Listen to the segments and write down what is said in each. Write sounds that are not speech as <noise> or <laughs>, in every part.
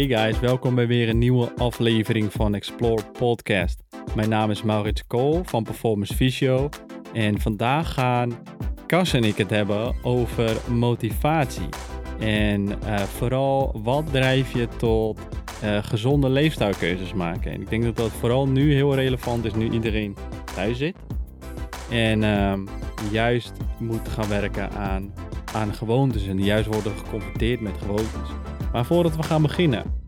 Hey guys, welkom bij weer een nieuwe aflevering van Explore Podcast. Mijn naam is Maurits Kool van Performance Physio en vandaag gaan Cas en ik het hebben over motivatie. En uh, vooral wat drijf je tot uh, gezonde leefstijlkeuzes maken. En ik denk dat dat vooral nu heel relevant is, nu iedereen thuis zit. En uh, juist moet gaan werken aan, aan gewoontes en juist worden geconfronteerd met gewoontes. Maar voordat we gaan beginnen,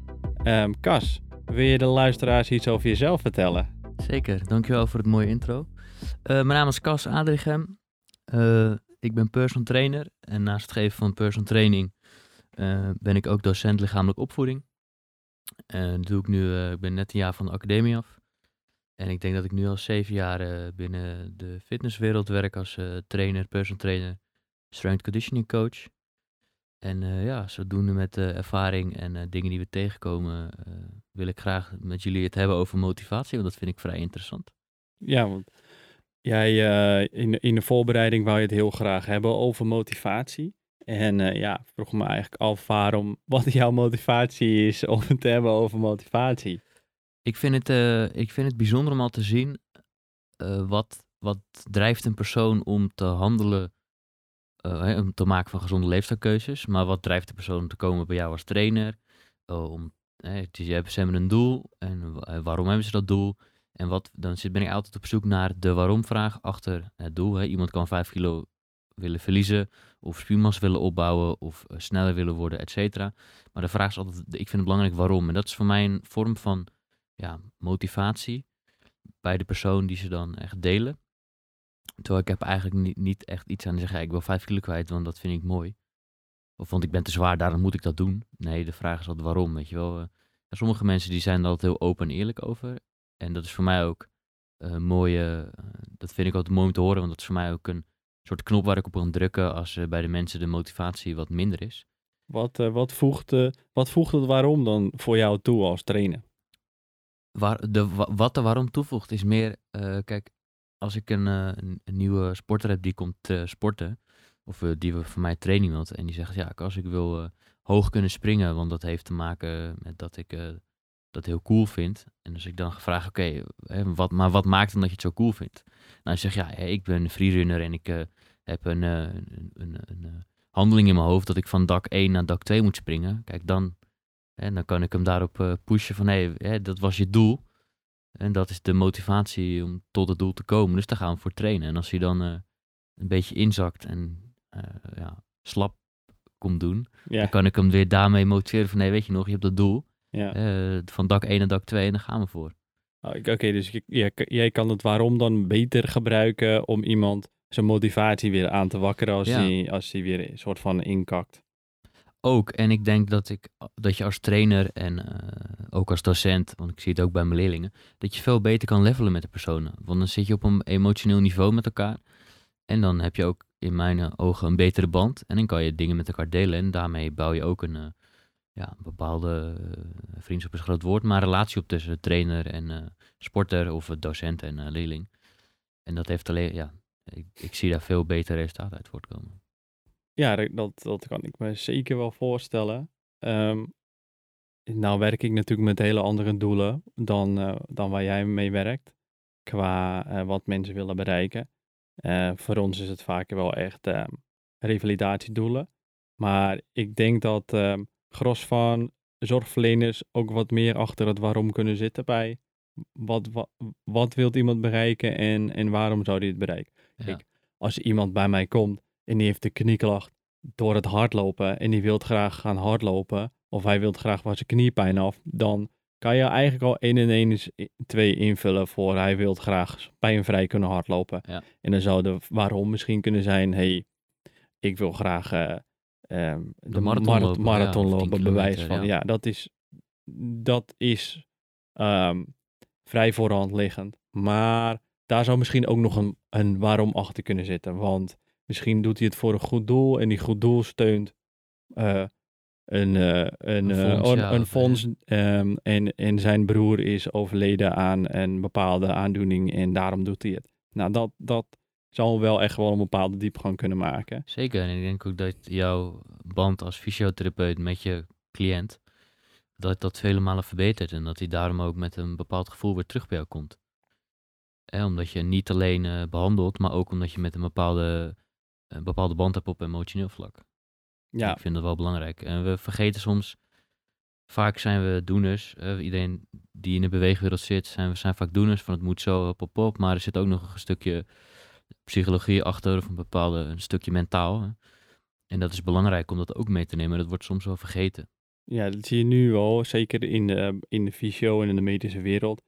um, Cas, wil je de luisteraars iets over jezelf vertellen? Zeker, dankjewel voor het mooie intro. Uh, mijn naam is Cas Adrichem. Uh, ik ben personal trainer en naast het geven van personal training uh, ben ik ook docent lichamelijke opvoeding. En doe ik nu, ik ben net een jaar van de academie af. En ik denk dat ik nu al zeven jaar binnen de fitnesswereld werk als trainer, personal trainer, strength conditioning coach. En uh, ja, zodoende met uh, ervaring en uh, dingen die we tegenkomen, wil ik graag met jullie het hebben over motivatie, want dat vind ik vrij interessant. Ja, want jij in, in de voorbereiding wou je het heel graag hebben over motivatie. En ja, vroeg me eigenlijk af waarom, <laughs> wat jouw motivatie is om het te hebben over motivatie. Ik vind het, ik vind het bijzonder om al te zien wat, wat drijft een persoon om te handelen uh, om te maken van gezonde leefstijlkeuzes. Maar wat drijft de persoon te komen bij jou als trainer? Uh, om, ze hebben een doel en waarom hebben ze dat doel? En wat, dan zit, ben ik altijd op zoek naar de waarom-vraag achter het doel. Hè. Iemand kan 5 kilo willen verliezen, of spiermassa willen opbouwen, of sneller willen worden, et cetera. Maar de vraag is altijd, ik vind het belangrijk waarom. En dat is voor mij een vorm van ja, motivatie bij de persoon die ze dan echt delen. Terwijl ik heb eigenlijk niet, niet echt iets aan te zeggen, ik wil vijf kilo kwijt, want dat vind ik mooi. Of want ik ben te zwaar, daarom moet ik dat doen. Nee, de vraag is altijd waarom, weet je wel. Uh, sommige mensen die zijn er altijd heel open en eerlijk over. En dat is voor mij ook uh, mooie, uh, dat vind ik altijd mooi om te horen, want dat is voor mij ook een soort knop waar ik op kan drukken als bij de mensen de motivatie wat minder is. Wat, wat, voegt, wat voegt het waarom dan voor jou toe als trainer? Waar, de, wat de waarom toevoegt is meer, kijk, als ik een, uh, een, nieuwe sporter heb die komt uh, sporten, of uh, die van mij training wilt, en die zegt, ja, als ik wil hoog kunnen springen, want dat heeft te maken met dat ik dat heel cool vind. En dus ik dan vraag, oké, wat, maar wat maakt dan dat je het zo cool vindt? Nou, zeg ja, ik ben freerunner en ik heb een, een, een, een, handeling in mijn hoofd dat ik van dak 1 naar dak 2 moet springen. Kijk, dan, hè, dan kan ik hem daarop pushen van, hé, hey, dat was je doel. En dat is de motivatie om tot het doel te komen. Dus daar gaan we voor trainen. En als hij dan uh, een beetje inzakt en uh, ja, slap komt doen, ja. dan kan ik hem weer daarmee motiveren van nee, weet je nog, je hebt dat doel. Ja. Uh, van dak 1 naar dak 2 en dan gaan we voor. Oh, Oké, okay, dus jij, jij kan het waarom dan beter gebruiken om iemand zijn motivatie weer aan te wakkeren als, ja. hij, als hij weer een soort van inkakt. Ook, en ik denk dat, ik, dat je als trainer en uh, ook als docent, want ik zie het ook bij mijn leerlingen, dat je veel beter kan levelen met de personen. Want dan zit je op een emotioneel niveau met elkaar. En dan heb je ook in mijn ogen een betere band. En dan kan je dingen met elkaar delen. En daarmee bouw je ook een, uh, ja, een bepaalde uh, vriendschap is een groot woord, maar relatie op tussen trainer en sporter of docent en leerling. En dat heeft alleen, ja, ik, ik zie daar veel beter resultaten uit voortkomen. Ja, dat, dat kan ik me zeker wel voorstellen. Um, nou werk ik natuurlijk met hele andere doelen dan, uh, dan waar jij mee werkt. Qua uh, wat mensen willen bereiken. Uh, voor ons is het vaak wel echt um, revalidatiedoelen. Maar ik denk dat um, gros van zorgverleners ook wat meer achter het waarom kunnen zitten bij wat, wat, wat wil iemand bereiken en, en waarom zou hij het bereiken. Ja. Als iemand bij mij komt en die heeft de knieklacht door het hardlopen en die wil graag gaan hardlopen of hij wil graag van zijn kniepijn af, dan kan je eigenlijk al 1 en 1 2 invullen voor hij wil graag pijnvrij kunnen hardlopen. Ja. En dan zou de waarom misschien kunnen zijn, hey, ik wil graag uh, um, de, de marathon, lopen, marathon ja, lopen, bewijs van. Ja. ja. dat is, dat is um, vrij voorhand liggend. Maar daar zou misschien ook nog een, een waarom achter kunnen zitten. Want Misschien doet hij het voor een goed doel en die goed doel steunt uh, een, uh, een, een fonds. Ja, een fonds um, en, en zijn broer is overleden aan een bepaalde aandoening en daarom doet hij het. Nou, dat, dat zal wel echt wel een bepaalde diepgang kunnen maken. Zeker, en ik denk ook dat jouw band als fysiotherapeut met je cliënt, dat dat vele malen verbetert. En dat hij daarom ook met een bepaald gevoel weer terug bij jou komt. Eh, omdat je niet alleen eh, behandelt, maar ook omdat je met een bepaalde, een bepaalde band hebt op emotioneel vlak. Ja, Ik vind dat wel belangrijk. En we vergeten soms, vaak zijn we doeners. eh, iedereen die in de beweegwereld zit, zijn, we zijn vaak doeners van het moet zo, op, op, op. Maar er zit ook nog een stukje psychologie achter, of een bepaalde een stukje mentaal. hè. En dat is belangrijk om dat ook mee te nemen. Dat wordt soms wel vergeten. ja, dat zie je nu wel, zeker in de, in de fysio en in de medische wereld.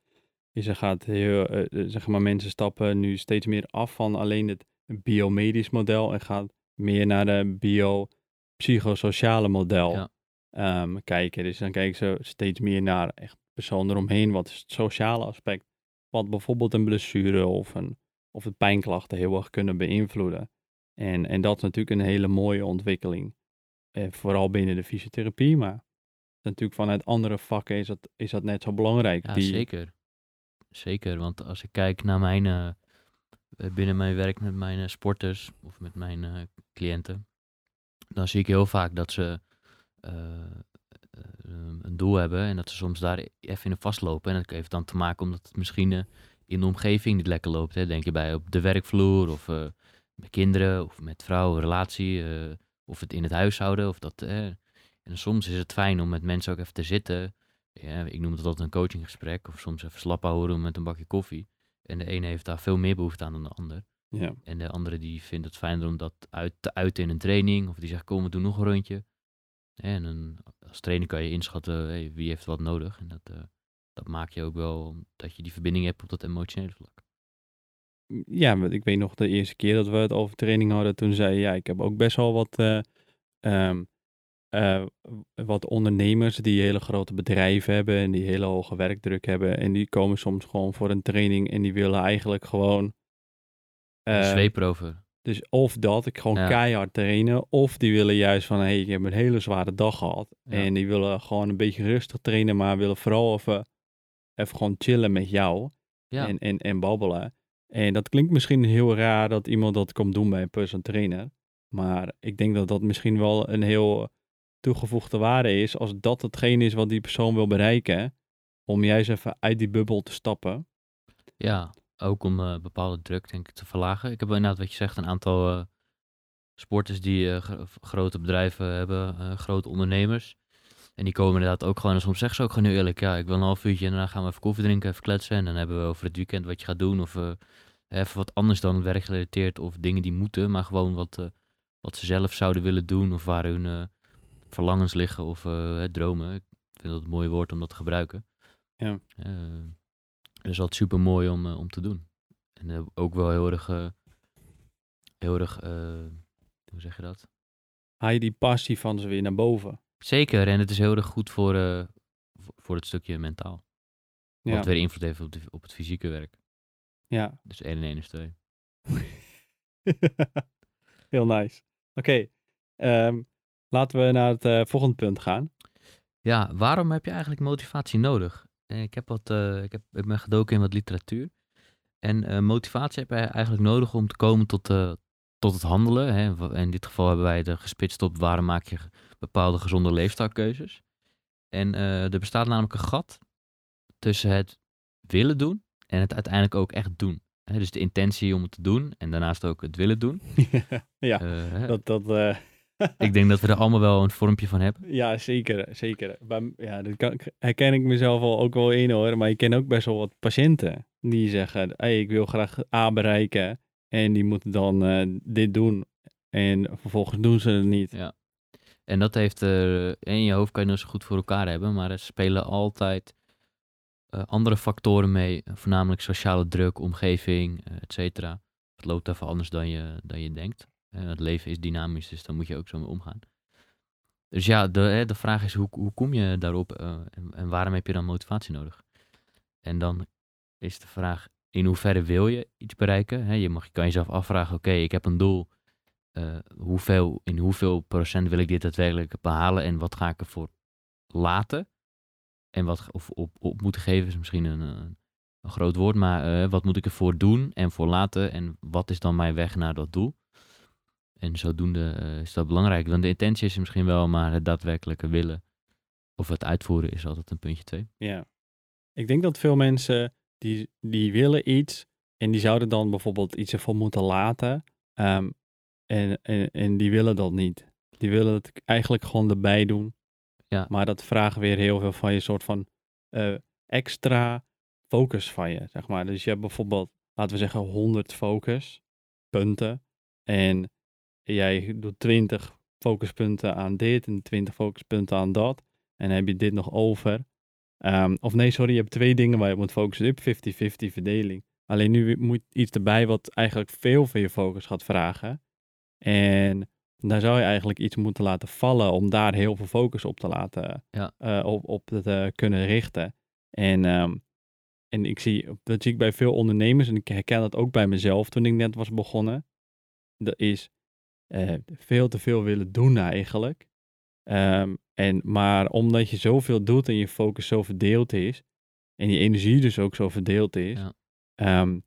Is er gaat heel, eh, eh, zeg maar, mensen stappen nu steeds meer af van alleen het biomedisch model en gaat meer naar de biopsychosociale model Ja. ehm, kijken. Dus dan kijken ze steeds meer naar echt persoon eromheen. Wat is het sociale aspect? Wat bijvoorbeeld een blessure of, een, of het pijnklachten heel erg kunnen beïnvloeden. En, en dat is natuurlijk een hele mooie ontwikkeling. Eh, vooral binnen de fysiotherapie, maar natuurlijk vanuit andere vakken is dat, is dat net zo belangrijk. Ja, Die- zeker. Zeker, want als ik kijk naar mijn, eh, binnen mijn werk met mijn eh, sporters of met mijn eh, cliënten, dan zie ik heel vaak dat ze eh, eh, een doel hebben en dat ze soms daar even in vastlopen. En dat heeft dan te maken omdat het misschien eh, in de omgeving niet lekker loopt. Hè. Denk je bij op de werkvloer of eh, met kinderen of met vrouw, relatie, eh, of het in het huishouden. Of dat, eh. En soms is het fijn om met mensen ook even te zitten ik noem het altijd een coachinggesprek of soms even slap houden met een bakje koffie. En de ene heeft daar veel meer behoefte aan dan de ander. ja. En de andere die vindt het fijner om dat uit te uiten in een training. Of die zegt, kom, we doen nog een rondje. En dan, als trainer kan je inschatten hey, wie heeft wat nodig. En dat, eh, dat maak je ook wel dat je die verbinding hebt op dat emotionele vlak. Ja, ik weet nog de eerste keer dat we het over training hadden, toen zei je, ja, ik heb ook best wel wat, eh, ehm, eh, wat ondernemers die hele grote bedrijven hebben en die hele hoge werkdruk hebben. En die komen soms gewoon voor een training en die willen eigenlijk gewoon, Een eh, zweep erover. dus of dat, ik gewoon Ja. keihard trainen, of die willen juist van, hé, hey, ik heb een hele zware dag gehad. Ja. En die willen gewoon een beetje rustig trainen, maar willen vooral even, even gewoon chillen met jou Ja, en, en, en babbelen. En dat klinkt misschien heel raar dat iemand dat komt doen bij een personal trainer. Maar ik denk dat dat misschien wel een heel toegevoegde waarde is als dat hetgeen is wat die persoon wil bereiken. Om juist even uit die bubbel te stappen. ja, ook om eh, bepaalde druk denk ik te verlagen. Ik heb inderdaad wat je zegt, een aantal eh, sporters die eh, gro- grote bedrijven hebben, grote ondernemers. En die komen inderdaad ook gewoon, en soms zeggen ze ook gewoon heel eerlijk, ja, ik wil een half uurtje en daarna gaan we even koffie drinken, even kletsen. En dan hebben we over het weekend wat je gaat doen. Of even wat anders dan werkgerelateerd of dingen die moeten, maar gewoon wat, wat ze zelf zouden willen doen of waar hun verlangens liggen of hè, dromen. Ik vind dat een mooi woord om dat te gebruiken. Ja. Eh, dat is altijd super mooi om, eh, om te doen. En ook wel heel erg, heel erg, eh, hoe zeg je dat? Haal je die passie van ze weer naar boven. Zeker, en het is heel erg goed voor, voor- het stukje mentaal. Ja, Wat weer invloed heeft op, de, op het fysieke werk. ja. Dus 1 en 1 is 2. <laughs> heel nice. Oké, ehm, laten we naar het eh, volgende punt gaan. Ja, waarom heb je eigenlijk motivatie nodig? Eh, Ik heb, wat, eh, ik, heb, ik ben gedoken in wat literatuur. En motivatie heb je eigenlijk nodig om te komen tot, tot het handelen. Hè. In dit geval hebben wij er gespitst op waarom maak je bepaalde gezonde leefstijlkeuzes. En er bestaat namelijk een gat tussen het willen doen en het uiteindelijk ook echt doen. Hè, dus de intentie om het te doen en daarnaast ook het willen doen. <laughs> ja, dat, dat, Ik denk dat we er allemaal wel een vormpje van hebben. Ja, zeker, zeker. Bij, ja, dat kan, herken ik mezelf al ook wel in hoor. Maar je ken ook best wel wat patiënten die zeggen, hey, ik wil graag A bereiken. En die moeten dan eh, dit doen. En vervolgens doen ze het niet. Ja. En dat heeft, eh, in je hoofd kan je nog zo goed voor elkaar hebben, maar er spelen altijd eh, andere factoren mee, voornamelijk sociale druk, omgeving, et cetera. Het loopt even anders dan je, dan je denkt. Eh, het leven is dynamisch, dus daar moet je ook zo mee omgaan. Dus ja, de, de vraag is hoe, hoe kom je daarop eh, en, en waarom heb je dan motivatie nodig? En dan is de vraag, in hoeverre wil je iets bereiken? Hè, je, mag, je kan jezelf afvragen, oké, ik heb een doel, eh, hoeveel, in hoeveel procent wil ik dit daadwerkelijk behalen en wat ga ik ervoor laten? En wat of op, op moeten geven is misschien een, een groot woord, maar wat moet ik ervoor doen en voor laten en wat is dan mijn weg naar dat doel? En zodoende eh, is dat belangrijk, want de intentie is er misschien wel, maar het daadwerkelijke willen, Of het uitvoeren is altijd een puntje twee. Ja. Ik denk dat veel mensen die, die willen iets en die zouden dan bijvoorbeeld iets ervoor moeten laten. ehm, en, en, en die willen dat niet. Die willen het eigenlijk gewoon erbij doen. Ja. Maar dat vraagt weer heel veel van je soort van eh, extra focus van je, zeg maar. Dus je hebt bijvoorbeeld, laten we zeggen, 100 focus punten. En jij doet 20 focuspunten aan dit en 20 focuspunten aan dat. En heb je dit nog over. Ehm, of nee, sorry, je hebt twee dingen waar je op moet focussen. Je hebt 50-50 verdeling. Alleen nu moet iets erbij wat eigenlijk veel van je focus gaat vragen. En daar zou je eigenlijk iets moeten laten vallen om daar heel veel focus op te laten, Ja. eh, op, op te kunnen richten. En, ehm, en ik zie, dat zie ik bij veel ondernemers en ik herken dat ook bij mezelf toen ik net was begonnen. Dat is eh, veel te veel willen doen eigenlijk. Ehm, en, maar omdat je zoveel doet en je focus zo verdeeld is, en je energie dus ook zo verdeeld is, Ja. ehm,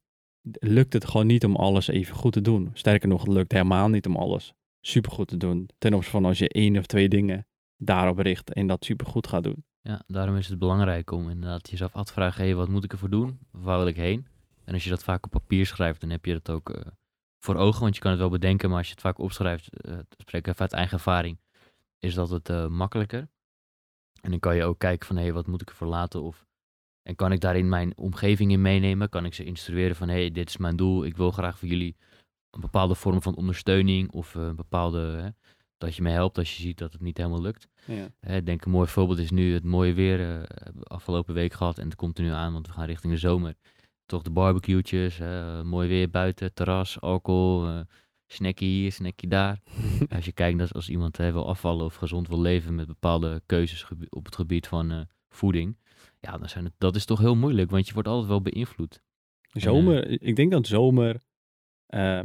lukt het gewoon niet om alles even goed te doen. Sterker nog, het lukt helemaal niet om alles supergoed te doen. Ten opzichte van als je één of twee dingen daarop richt en dat supergoed gaat doen. Ja, daarom is het belangrijk om inderdaad jezelf af te vragen, hé, wat moet ik ervoor doen? Waar wil ik heen? En als je dat vaak op papier schrijft, dan heb je dat ook eh, voor ogen, want je kan het wel bedenken, maar als je het vaak opschrijft, spreek ik even uit eigen ervaring, is dat het eh, makkelijker. En dan kan je ook kijken van, hé, wat moet ik ervoor laten? Of, en kan ik daarin mijn omgeving in meenemen? Kan ik ze instrueren van, hé, dit is mijn doel, ik wil graag voor jullie een bepaalde vorm van ondersteuning of eh, een bepaalde, hè, dat je me helpt als je ziet dat het niet helemaal lukt. Ja. Hè, denk een mooi voorbeeld is nu het mooie weer. we afgelopen week gehad en het komt er nu aan, want we gaan richting de zomer. Toch de barbecue'tjes, hè, mooi weer buiten, terras, alcohol, eh snackie hier, snackie daar. <laughs> als je kijkt dat als iemand hè, wil afvallen of gezond wil leven met bepaalde keuzes op het gebied van eh, voeding. Ja, dan zijn het, dat is toch heel moeilijk, want je wordt altijd wel beïnvloed. Zomer, ik denk dat zomer eh,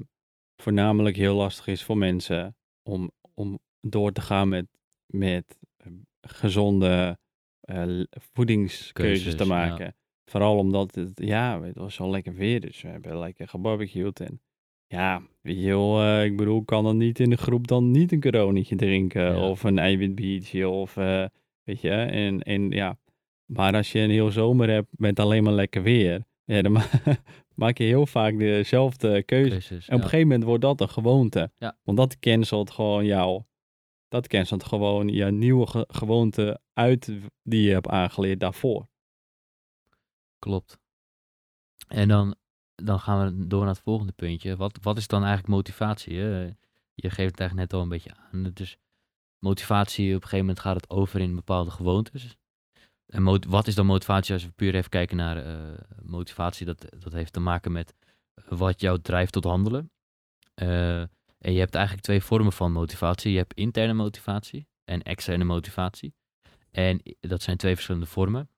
voornamelijk heel lastig is voor mensen om, om door te gaan met, met eh, gezonde eh, voedingskeuzes Keuzes, te ja. Vooral omdat het, ja, het was zo lekker weer, dus we hebben lekker gebarbecued. En ja, weet je wel, eh, ik bedoel, kan dan niet in de groep dan niet een coronetje drinken Ja. of een eiwitbiertje of, eh, weet je, en, en ja. Maar als je een heel zomer hebt met alleen maar lekker weer, ja, dan <laughs> ma- maak je heel vaak dezelfde keuze. Keuzes, En op een gegeven moment wordt dat een gewoonte. Ja. Want dat cancelt gewoon jou. Dat cancelt gewoon je nieuwe ge- gewoonte uit die je hebt aangeleerd daarvoor. Klopt. En dan, dan gaan we door naar het volgende puntje. Wat, wat is dan eigenlijk motivatie? Je geeft het eigenlijk net al een beetje aan. Het motivatie, op een gegeven moment gaat het over in bepaalde gewoontes. En wat is dan motivatie als we puur even kijken naar eh, motivatie? Dat, dat heeft te maken met wat jou drijft tot handelen. Eh, en je hebt eigenlijk twee vormen van motivatie. Je hebt interne motivatie en externe motivatie. En dat zijn twee verschillende vormen.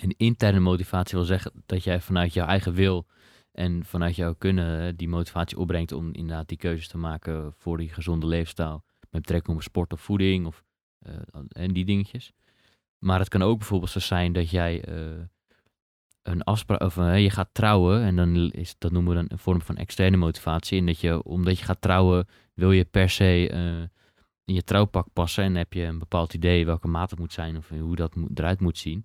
En interne motivatie wil zeggen dat jij vanuit jouw eigen wil en vanuit jouw kunnen die motivatie opbrengt om inderdaad die keuzes te maken voor die gezonde leefstijl. Met betrekking op sport of voeding of eh, en die dingetjes. Maar het kan ook bijvoorbeeld zo zijn dat jij eh, een afspraak of eh, je gaat trouwen en dan is dat noemen we dan een vorm van externe motivatie. En dat je omdat je gaat trouwen wil je per se in je trouwpak passen en heb je een bepaald idee welke maat het moet zijn of hoe dat eruit moet zien.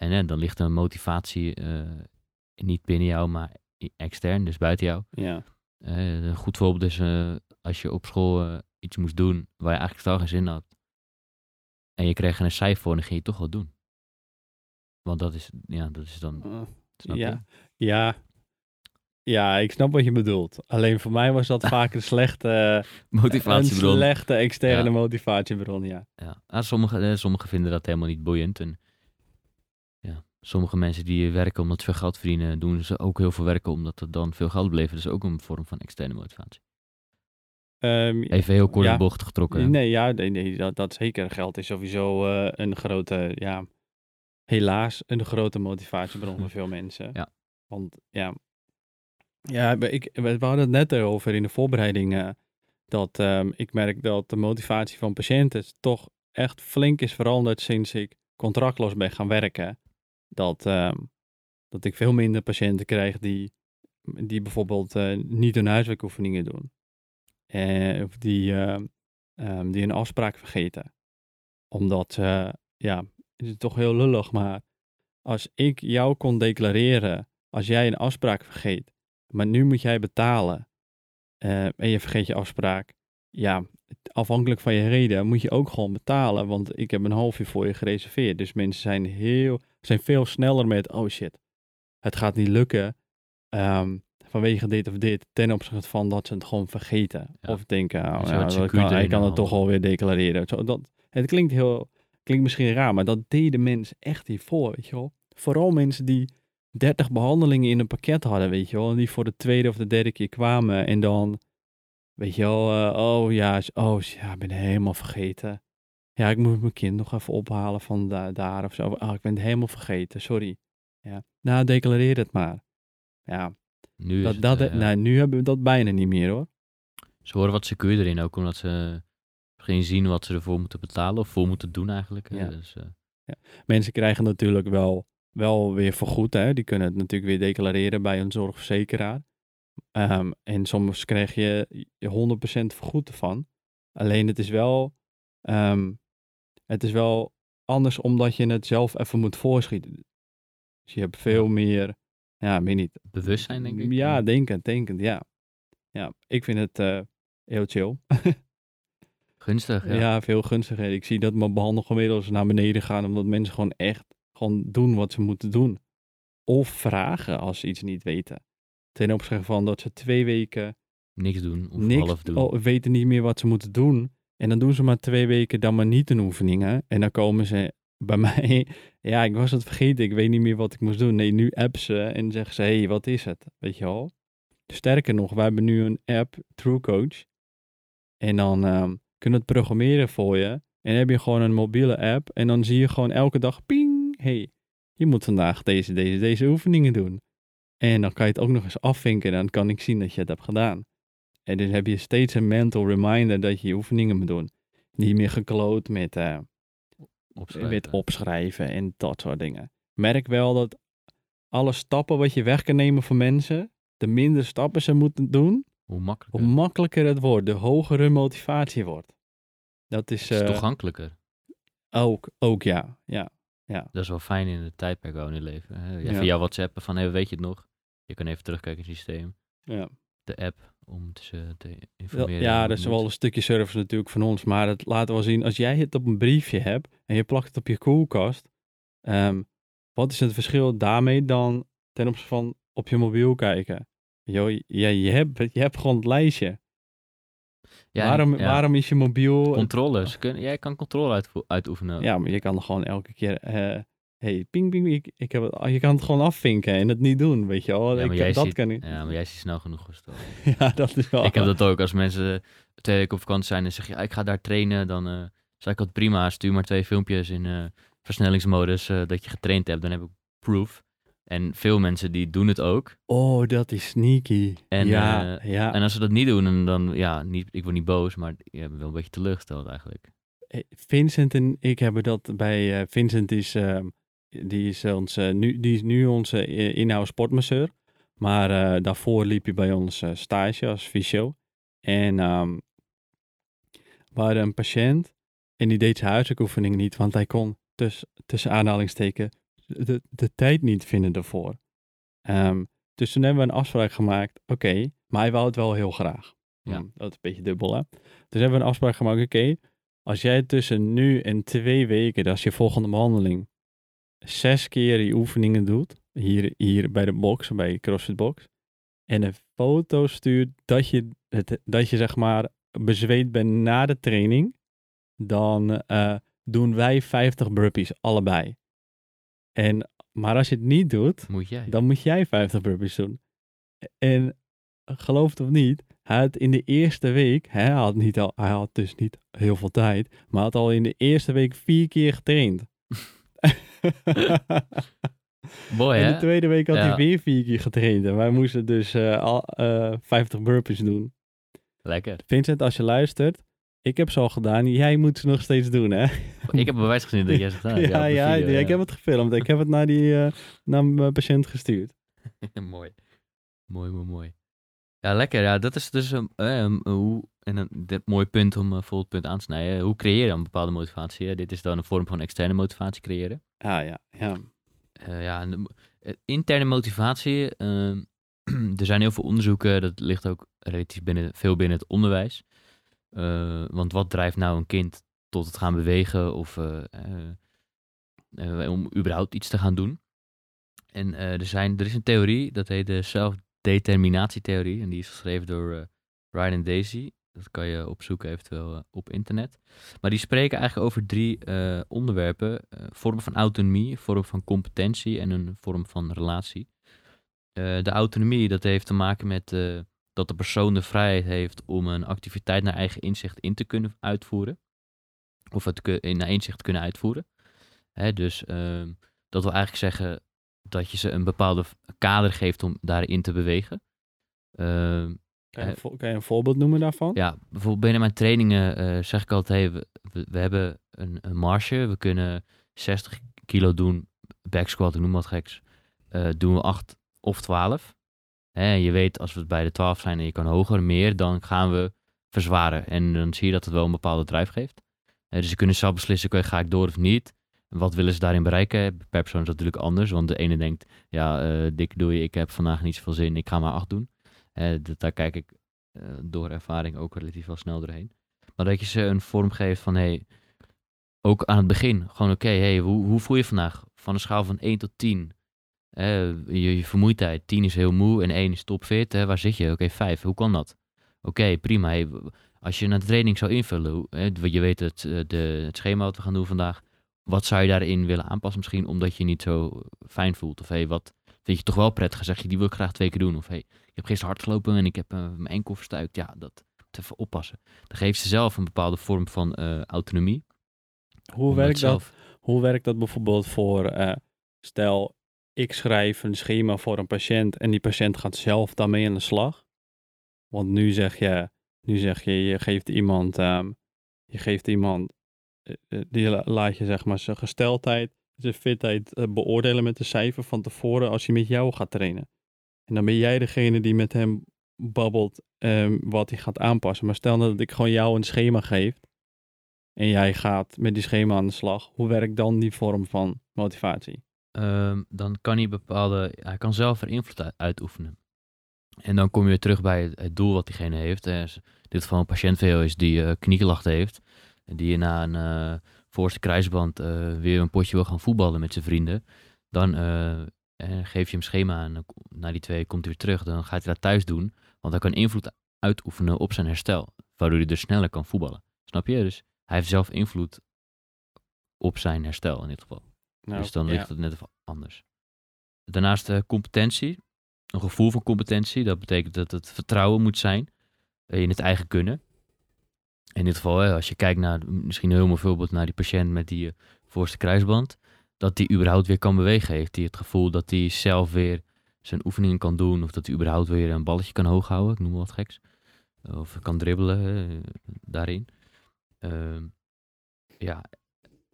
En eh, dan ligt een motivatie eh, niet binnen jou, maar extern, dus buiten jou. Ja, Eh, een goed voorbeeld is als je op school iets moest doen waar je eigenlijk totaal geen zin in had. En je kreeg een cijfer voor en dan ging je toch wel doen. Want dat is, ja, dat is dan, snap je? ja, ja. Ja, ik snap wat je bedoelt. Alleen voor mij was dat <laughs> vaak een slechte, een Motivatiebron. slechte externe Ja. motivatiebron, ja. Ja, ah, sommigen sommigen vinden dat helemaal niet boeiend. En ja, sommige mensen die werken omdat ze veel geld verdienen, doen ze ook heel veel werken omdat het dan veel geld. Dat is ook een vorm van externe motivatie. Ehm, Even heel kort Ja. de bocht getrokken. Nee, ja, nee, nee, dat, dat zeker. Geld is sowieso eh, een grote, ja, helaas een grote motivatiebron voor <laughs> veel mensen. Ja. Want ja, ja ik, we hadden het net erover in de voorbereiding, eh, dat ehm, ik merk dat de motivatie van patiënten toch echt flink is veranderd sinds ik contractloos ben gaan werken. Dat, ehm, dat ik veel minder patiënten krijg die, die bijvoorbeeld eh, niet hun huiswerkoefeningen doen. Eh, of die, ehm, ehm, die een afspraak vergeten. Omdat ze ja, het is toch heel lullig, maar als ik jou kon declareren, als jij een afspraak vergeet, maar nu moet jij betalen eh, en je vergeet je afspraak, ja, afhankelijk van je reden moet je ook gewoon betalen, want ik heb een half uur voor je gereserveerd. Dus mensen zijn heel, zijn veel sneller met, oh shit, het gaat niet lukken ehm, vanwege dit of dit, ten opzichte van dat ze het gewoon vergeten. Ja. Of denken, oh, ja, dat kan, ik kan het toch alweer declareren. Zo, dat, het klinkt heel, klinkt misschien raar, maar dat deden mensen echt hiervoor, weet je wel. Vooral mensen die 30 behandelingen in een pakket hadden, weet je wel. En die voor de tweede of de derde keer kwamen en dan, weet je wel, eh, oh ja, oh ja, ik ben helemaal vergeten. Ja, ik moet mijn kind nog even ophalen van da- daar of zo. Oh, ik ben het helemaal vergeten, sorry. Ja, nou, declareer het maar. Ja, Nu dat, het, dat, eh, ja. nou, nu hebben we dat bijna niet meer hoor. Ze worden wat secuur erin ook, omdat ze geen zien wat ze ervoor moeten betalen of voor moeten doen eigenlijk. Ja. Dus, eh, Mensen krijgen natuurlijk wel, wel weer vergoed. Hè? Die kunnen het natuurlijk weer declareren bij een zorgverzekeraar. Ehm, en soms krijg je je 100% vergoed ervan. Alleen het is wel, ehm, het is wel anders omdat je het zelf even moet voorschieten. Dus je hebt veel meer, ja, weet niet. bewustzijn, denk ik. Ja, denkend, denkend, ja. Ja, ik vind het eh, heel chill. <laughs> Gunstig, ja. Ja. veel gunstiger. Ik zie dat mijn behandelgemiddels naar beneden gaan, omdat mensen gewoon echt gewoon doen wat ze moeten doen. Of vragen als ze iets niet weten. Ten opzichte van dat ze twee weken Niks doen of niks half doen. oh, weten niet meer wat ze moeten doen. En dan doen ze maar twee weken dan maar niet een oefeningen. En dan komen ze bij <laughs> mij. Ja, ik was het vergeten. Ik weet niet meer wat ik moest doen. Nee, nu appen ze en zeggen ze: hé, hey, wat is het? Weet je wel? Sterker nog, wij hebben nu een app, TrueCoach. En dan ehm, kunnen we het programmeren voor je. En dan heb je gewoon een mobiele app. En dan zie je gewoon elke dag: ping, hey, je moet vandaag deze, deze, deze oefeningen doen. En dan kan je het ook nog eens afvinken. En dan kan ik zien dat je het hebt gedaan. En dus heb je steeds een mental reminder dat je je oefeningen moet doen. Niet meer gekloot met, eh, Opschrijven. met opschrijven en dat soort dingen. Merk wel dat alle stappen wat je weg kan nemen van mensen, de minder stappen ze moeten doen, Hoe makkelijker. hoe makkelijker het wordt, de hogere motivatie wordt. Dat is, Het is eh, toegankelijker. ook, ook ja. ja. Dat is wel fijn in het tijdperk waar we nu leven. hè. Ja, Ja. Via WhatsApp van, hey, weet je het nog? Je kan even terugkijken in het systeem. ja. De app om te, te informeren. ja, dat is wel een stukje service natuurlijk van ons, maar het laat wel zien, als jij het op een briefje hebt en je plakt het op je koelkast, ehm, wat is het verschil daarmee dan ten opzichte van op je mobiel kijken? Jo, je, hebt, je hebt gewoon het lijstje. Ja, waarom, ja. waarom is je mobiel... Controles. Kun, jij kan controle uitoefenen. Ja, maar je kan gewoon elke keer, eh hey, ping, ping, ik, ik heb het, je kan het gewoon afvinken en het niet doen, weet je wel. Ja, ik, jij dat ziet- kan ik. Ja, maar jij ziet snel genoeg gestolen. <laughs> Ja, dat is wel... Ik heb dat ook. Als mensen twee weken op vakantie zijn en zeggen, ja, ik ga daar trainen, dan eh zeg ik altijd prima, stuur maar twee filmpjes in eh, versnellingsmodus eh, dat je getraind hebt, dan heb ik proof. En veel mensen die doen het ook. Oh, dat is sneaky. En, ja, ja. En als ze dat niet doen, en dan, ja, niet, ik word niet boos, maar je bent wel een beetje teleurgesteld eigenlijk. Vincent en ik hebben dat bij. eh, Vincent is, ehm, die is, eh, nu, die is nu onze eh, inhoud sportmasseur. Maar eh, daarvoor liep hij bij ons stage als fysio. En ehm we hadden een patiënt en die deed zijn huiswerkoefening niet, want hij kon tuss, tussen aanhalingsteken de, de tijd niet vinden ervoor. Ehm, dus toen hebben we een afspraak gemaakt, oké, maar hij wou het wel heel graag. Ja. Hm, dat is een beetje dubbel, hè? Dus hebben we een afspraak gemaakt, oké, als jij tussen nu en twee weken, dat is je volgende behandeling, zes keer die oefeningen doet, hier, hier bij de box, bij CrossFit Box, en een foto stuurt dat je, het, dat je zeg maar bezweet bent na de training, dan eh, doen wij 50 burpees, allebei. En, maar als je het niet doet, Moet jij. dan moet jij 50 burpees doen. En geloof het of niet, hij had in de eerste week, hij had, niet al, hij had dus niet heel veel tijd, maar had al in de eerste week vier keer getraind. <laughs> <laughs> En hè? de tweede week had hij weer vier keer getraind. En wij moesten dus eh, al, eh, 50 burpees doen. Lekker. Vincent, als je luistert, ik heb ze al gedaan. Jij moet ze nog steeds doen, hè? Ik heb bewijs gezien dat jij zegt, <laughs> ah, ja, ja, ik heb het gefilmd. Ik heb het naar, die, eh, naar mijn patiënt gestuurd. <laughs> mooi. Mooi, mooi, mooi. Ja, lekker. Ja, dat is dus een, eh, een- een hoe, en een dit mooi punt om uh, vol het punt aan te snijden. Hoe creëer je dan een bepaalde motivatie? hè? Dit is dan een vorm van externe motivatie creëren. Ja, ja, ja. Eh, ja, en de eh, interne motivatie. ehm, <clears throat> er zijn heel veel onderzoeken. Dat ligt ook relatief binnen, veel binnen het onderwijs. Eh, want wat drijft nou een kind tot het gaan bewegen of eh, eh, eh, om überhaupt iets te gaan doen? En eh, er, zijn, er is een theorie, dat heet de zelfdeterminatietheorie. En die is geschreven door eh, Ryan en Daisy. Dat kan je opzoeken eventueel eh, op internet. Maar die spreken eigenlijk over drie eh, onderwerpen. vorm van autonomie, vorm van competentie en een vorm van relatie. De autonomie, dat heeft te maken met dat de persoon de vrijheid heeft om een activiteit naar eigen inzicht in te kunnen uitvoeren. Of het in naar inzicht kunnen uitvoeren. Hè, dus ehm, dat wil eigenlijk zeggen dat je ze een bepaalde kader geeft om daarin te bewegen. Ehm, Kan, je, een vo- kan je een voorbeeld noemen daarvan? ja, bijvoorbeeld binnen mijn trainingen eh, zeg ik altijd, hey, we, we, hebben een, een marge, we kunnen 60 kilo doen, back squat, ik noem wat geks, Eh, doen we 8 of 12. Hè, en je weet, als we bij de 12 zijn en je kan hoger, meer, dan gaan we verzwaren. En dan zie je dat het wel een bepaalde drijf geeft. Eh, dus ze kunnen zelf beslissen, ga ik door of niet? Wat willen ze daarin bereiken? Per persoon is dat natuurlijk anders, want de ene denkt, ja, eh dik doe je, ik heb vandaag niet zoveel zin, ik ga maar 8 doen. Eh, dat, daar kijk ik eh, door ervaring ook relatief wel snel doorheen. Maar dat je ze een vorm geeft van, hey, ook aan het begin, gewoon oké, hey, hoe, hoe voel je vandaag? Van een schaal van 1 tot 10. Eh, je, je vermoeidheid, 10 is heel moe en 1 is topfit. Hè, waar zit je? Oké, 5. Hoe kan dat? Oké, prima. Hey, als je een training zou invullen, hè, je weet het, de, het schema wat we gaan doen vandaag. Wat zou je daarin willen aanpassen misschien, omdat je niet zo fijn voelt? Of hey, wat vind je toch wel prettig? Zeg je, die wil ik graag twee keer doen. Of hey, ik heb gisteren hard gelopen en ik heb eh, mijn enkel verstuikt. Ja, dat moet even oppassen. Dan geeft ze zelf een bepaalde vorm van eh, autonomie. Hoe werkt dat? Hoe werkt dat bijvoorbeeld voor, eh, stel, ik schrijf een schema voor een patiënt en die patiënt gaat zelf daarmee aan de slag. Want nu zeg je, nu zeg je, je geeft iemand, ehm, je geeft iemand, die la- laat je zeg maar zijn gesteldheid, zijn fitheid eh, beoordelen met een cijfer van tevoren als hij met jou gaat trainen. En dan ben jij degene die met hem babbelt ehm, wat hij gaat aanpassen. Maar stel nou dat ik gewoon jou een schema geef en jij gaat met die schema aan de slag. Hoe werkt dan die vorm van motivatie? Ehm, dan kan hij bepaalde, hij kan zelf er invloed uit- uitoefenen. En dan kom je weer terug bij het, doel wat diegene heeft. Als dit geval een patiënt van is die eh knieklachten heeft. En die na een eh, voorste kruisband eh, weer een potje wil gaan voetballen met zijn vrienden. Dan eh, geef je hem schema en na die twee komt hij weer terug. Dan gaat hij dat thuis doen. Want hij kan invloed uitoefenen op zijn herstel. Waardoor hij dus sneller kan voetballen. Snap je? Dus hij heeft zelf invloed op zijn herstel in dit geval. Nou, dus dan ja. ligt het net even anders. Daarnaast competentie. Een gevoel van competentie. Dat betekent dat het vertrouwen moet zijn in het eigen kunnen. In dit geval, hè, als je kijkt naar, misschien een heel mooi voorbeeld, naar die patiënt met die eh, voorste kruisband. Dat die überhaupt weer kan bewegen. Heeft hij het gevoel dat hij zelf weer zijn oefeningen kan doen. Of dat hij überhaupt weer een balletje kan hoog houden. Ik noem wat geks. Of kan dribbelen daarin. Ehm, ja,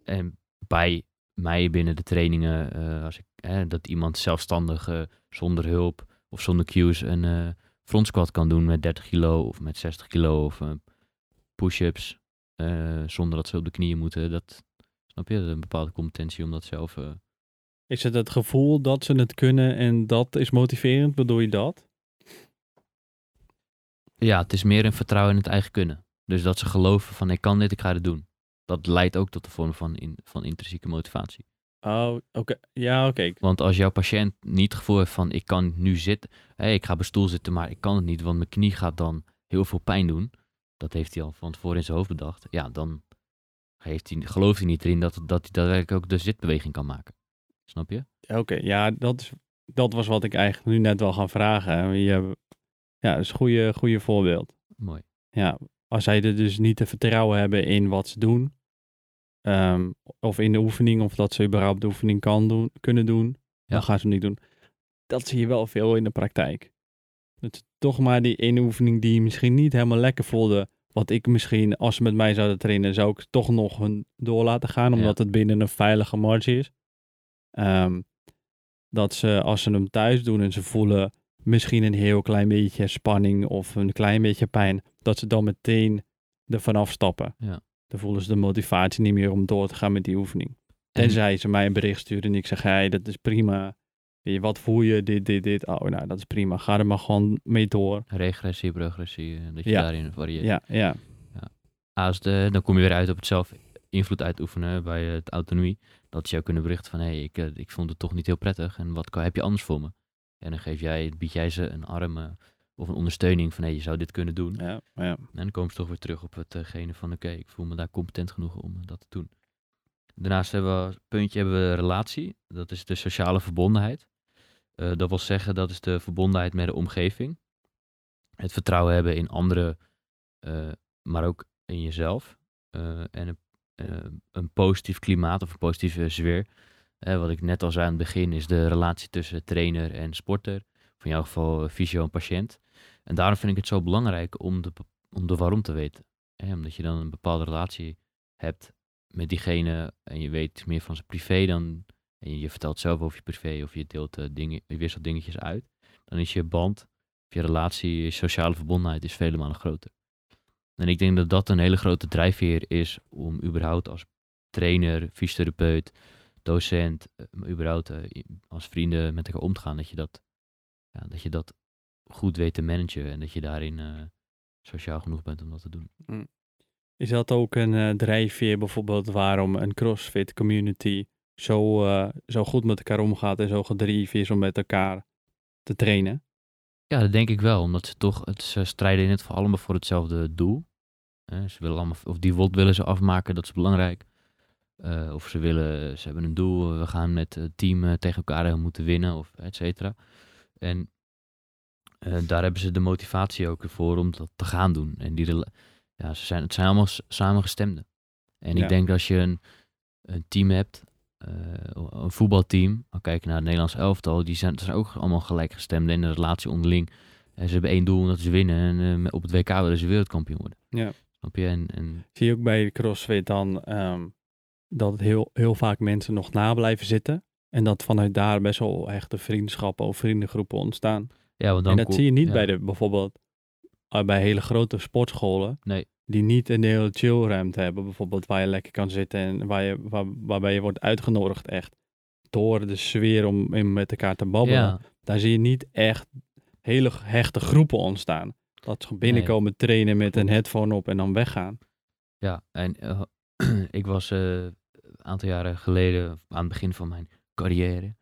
en bij mij binnen de trainingen, eh, als ik, hè, dat iemand zelfstandig eh, zonder hulp of zonder cues een front squat kan doen met 30 kilo of met 60 kilo of eh, push-ups eh, zonder dat ze op de knieën moeten. Dat snap je, een bepaalde competentie om dat zelf. eh, Is het het gevoel dat ze het kunnen en dat is motiverend? Bedoel je dat? ja, het is meer een vertrouwen in het eigen kunnen. Dus dat ze geloven van ik kan dit, ik ga het doen. Dat leidt ook tot de vorm van, in, van intrinsieke motivatie. Oh, oké. Ja, oké. Want als jouw patiënt niet het gevoel heeft van ik kan nu zitten, hé, ik ga op stoel zitten, maar ik kan het niet, want mijn knie gaat dan heel veel pijn doen. Dat heeft hij al van tevoren in zijn hoofd bedacht. Ja, dan heeft hij, gelooft hij niet erin dat, dat hij daadwerkelijk ook de zitbeweging kan maken. Snap je? Oké, ja, dat, is, dat was wat ik eigenlijk nu net wel gaan vragen. Je, ja, dat is een goede, goede voorbeeld. Mooi. Ja, als zij er dus niet te vertrouwen hebben in wat ze doen, ehm, of in de oefening, of dat ze überhaupt de oefening kan doen, kunnen doen, Ja. dan gaan ze hem niet doen. Dat zie je wel veel in de praktijk. Het is toch maar die ene oefening die misschien niet helemaal lekker voelde, wat ik misschien, als ze met mij zouden trainen, zou ik toch nog hun door laten gaan, omdat het binnen een veilige marge is. Ehm, dat ze, als ze hem thuis doen en ze voelen misschien een heel klein beetje spanning of een klein beetje pijn, dat ze dan meteen er vanaf stappen. Ja. Dan voelen ze de motivatie niet meer om door te gaan met die oefening. Tenzij ze mij een bericht sturen en ik zeg, hey, dat is prima. Je, wat voel je? Dit, dit, dit. Oh, nou, dat is prima. Ga er maar gewoon mee door. Regressie, progressie, eh, dat je Ja. daarin varieert. Ja, ja. Als de, dan kom je weer uit op het zelf invloed uitoefenen bij eh, het autonomie. Dat ze jou kunnen berichten van, hé, hey, ik, eh, ik vond het toch niet heel prettig. En wat kan, heb je anders voor me? En dan geef jij, bied jij ze een arm eh, of een ondersteuning van, hé, je zou dit kunnen doen. ja, ja. En dan komen ze toch weer terug op hetgene van, oké, ik voel me daar competent genoeg om eh, dat te doen. Daarnaast hebben we, puntje hebben we relatie. Dat is de sociale verbondenheid. Eh, dat wil zeggen, dat is de verbondenheid met de omgeving. Het vertrouwen hebben in anderen, eh, maar ook in jezelf. Eh, en een, een positief klimaat of een positieve sfeer. Wat ik net al zei aan het begin, is de relatie tussen trainer en sporter. Of in jouw geval fysio en patiënt. En daarom vind ik het zo belangrijk om de, om de waarom te weten. Omdat je dan een bepaalde relatie hebt met diegene en je weet meer van zijn privé dan. En je, vertelt zelf over je privé of je deelt eh, dingen, je wisselt dingetjes uit. Dan is je band, je relatie, je sociale verbondenheid is vele malen groter. En ik denk dat dat een hele grote drijfveer is om überhaupt als trainer, fysiotherapeut, docent, eh, überhaupt eh, als vrienden met elkaar om te gaan. Dat je dat, ja, dat je dat goed weet te managen en dat je daarin sociaal genoeg bent om dat te doen. Is dat ook een drijfveer bijvoorbeeld waarom een CrossFit community zo, eh, zo goed met elkaar omgaat en zo gedreven is om met elkaar te trainen? Ja, dat denk ik wel, omdat ze toch, het, ze strijden in het geval allemaal voor hetzelfde doel. Eh, ze willen allemaal, of die WOD willen ze afmaken, dat is belangrijk. Eh, of ze willen, ze hebben een doel, we gaan met het team tegen elkaar moeten winnen, of et cetera. En daar hebben ze de motivatie ook voor om dat te gaan doen. En die, ja, ze zijn, het zijn allemaal samengestemden. En Ja. ik denk als je een, een team hebt, een voetbalteam, dan kijk je naar het Nederlands elftal, die zijn, ook allemaal gelijkgestemden in de relatie onderling. En ze hebben één doel en dat is winnen. En eh, op het WK willen ze wereldkampioen worden. Ja. Snap je? En, en Zie je ook bij CrossFit dan ehm, dat heel, heel vaak mensen nog na blijven zitten. En dat vanuit daar best wel echte vriendschappen of vriendengroepen ontstaan. ja, want dan en dat zie je niet ja. bij de bijvoorbeeld eh, bij hele grote sportscholen. Nee. Die niet een hele chillruimte hebben, bijvoorbeeld waar je lekker kan zitten en waar je, waar, waarbij je wordt uitgenodigd echt door de sfeer om in met elkaar te babbelen. Ja, Daar zie je niet echt hele hechte groepen ontstaan. Dat ze binnenkomen trainen met een headphone op en dan weggaan. ja. En eh, <clears throat> ik was eh, een aantal jaren geleden, aan het begin van mijn carrière,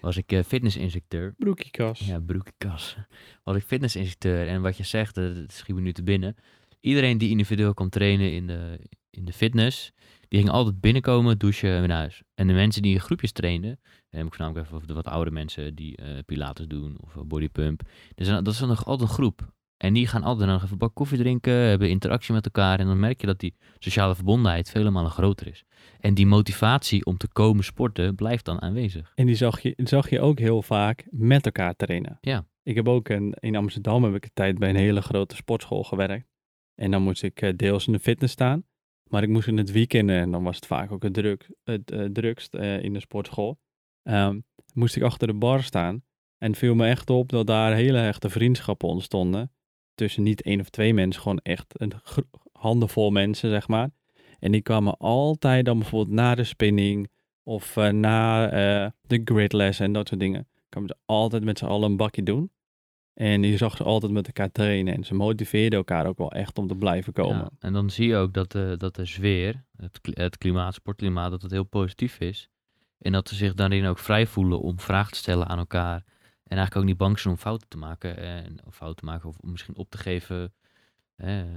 was ik eh, fitnessinstructeur. Broekiekas. Ja, broekenkas. Was ik fitnessinstructeur. En wat je zegt, dat schiet me nu te binnen. Iedereen die individueel kon trainen in de, in de fitness, die ging altijd binnenkomen, douchen en naar huis. En de mensen die in groepjes trainden, en heb ik voornamelijk even over de wat oudere mensen die eh, pilates doen of eh, bodypump. Dus dan- dat is dan nog altijd een groep. En die gaan altijd nog even een bak koffie drinken, hebben interactie met elkaar. En dan merk je dat die sociale verbondenheid vele malen groter is. En die motivatie om te komen sporten blijft dan aanwezig. En die zag je, zag je ook heel vaak met elkaar trainen. Ja. Ik heb ook een, in Amsterdam heb ik een tijd bij een hele grote sportschool gewerkt. En dan moest ik eh, deels in de fitness staan. Maar ik moest in het weekend, en dan was het vaak ook het, druk, het eh, drukst eh, in de sportschool. ehm, moest ik achter de bar staan. En viel me echt op dat daar hele hechte vriendschappen ontstonden. Tussen niet één of twee mensen, gewoon echt een handenvol mensen, zeg maar. En die kwamen altijd dan bijvoorbeeld na de spinning of eh, na eh, de gridles en dat soort dingen. Kwamen ze altijd met z'n allen een bakje doen. En je zag ze altijd met elkaar trainen. En ze motiveerden elkaar ook wel echt om te blijven komen. Ja, en dan zie je ook dat de, dat de sfeer, het, het klimaat, sportklimaat, dat het heel positief is. En dat ze zich daarin ook vrij voelen om vragen te stellen aan elkaar. En eigenlijk ook niet bang zijn om fouten te maken. En, of fouten te maken of misschien op te geven. Hè, eh,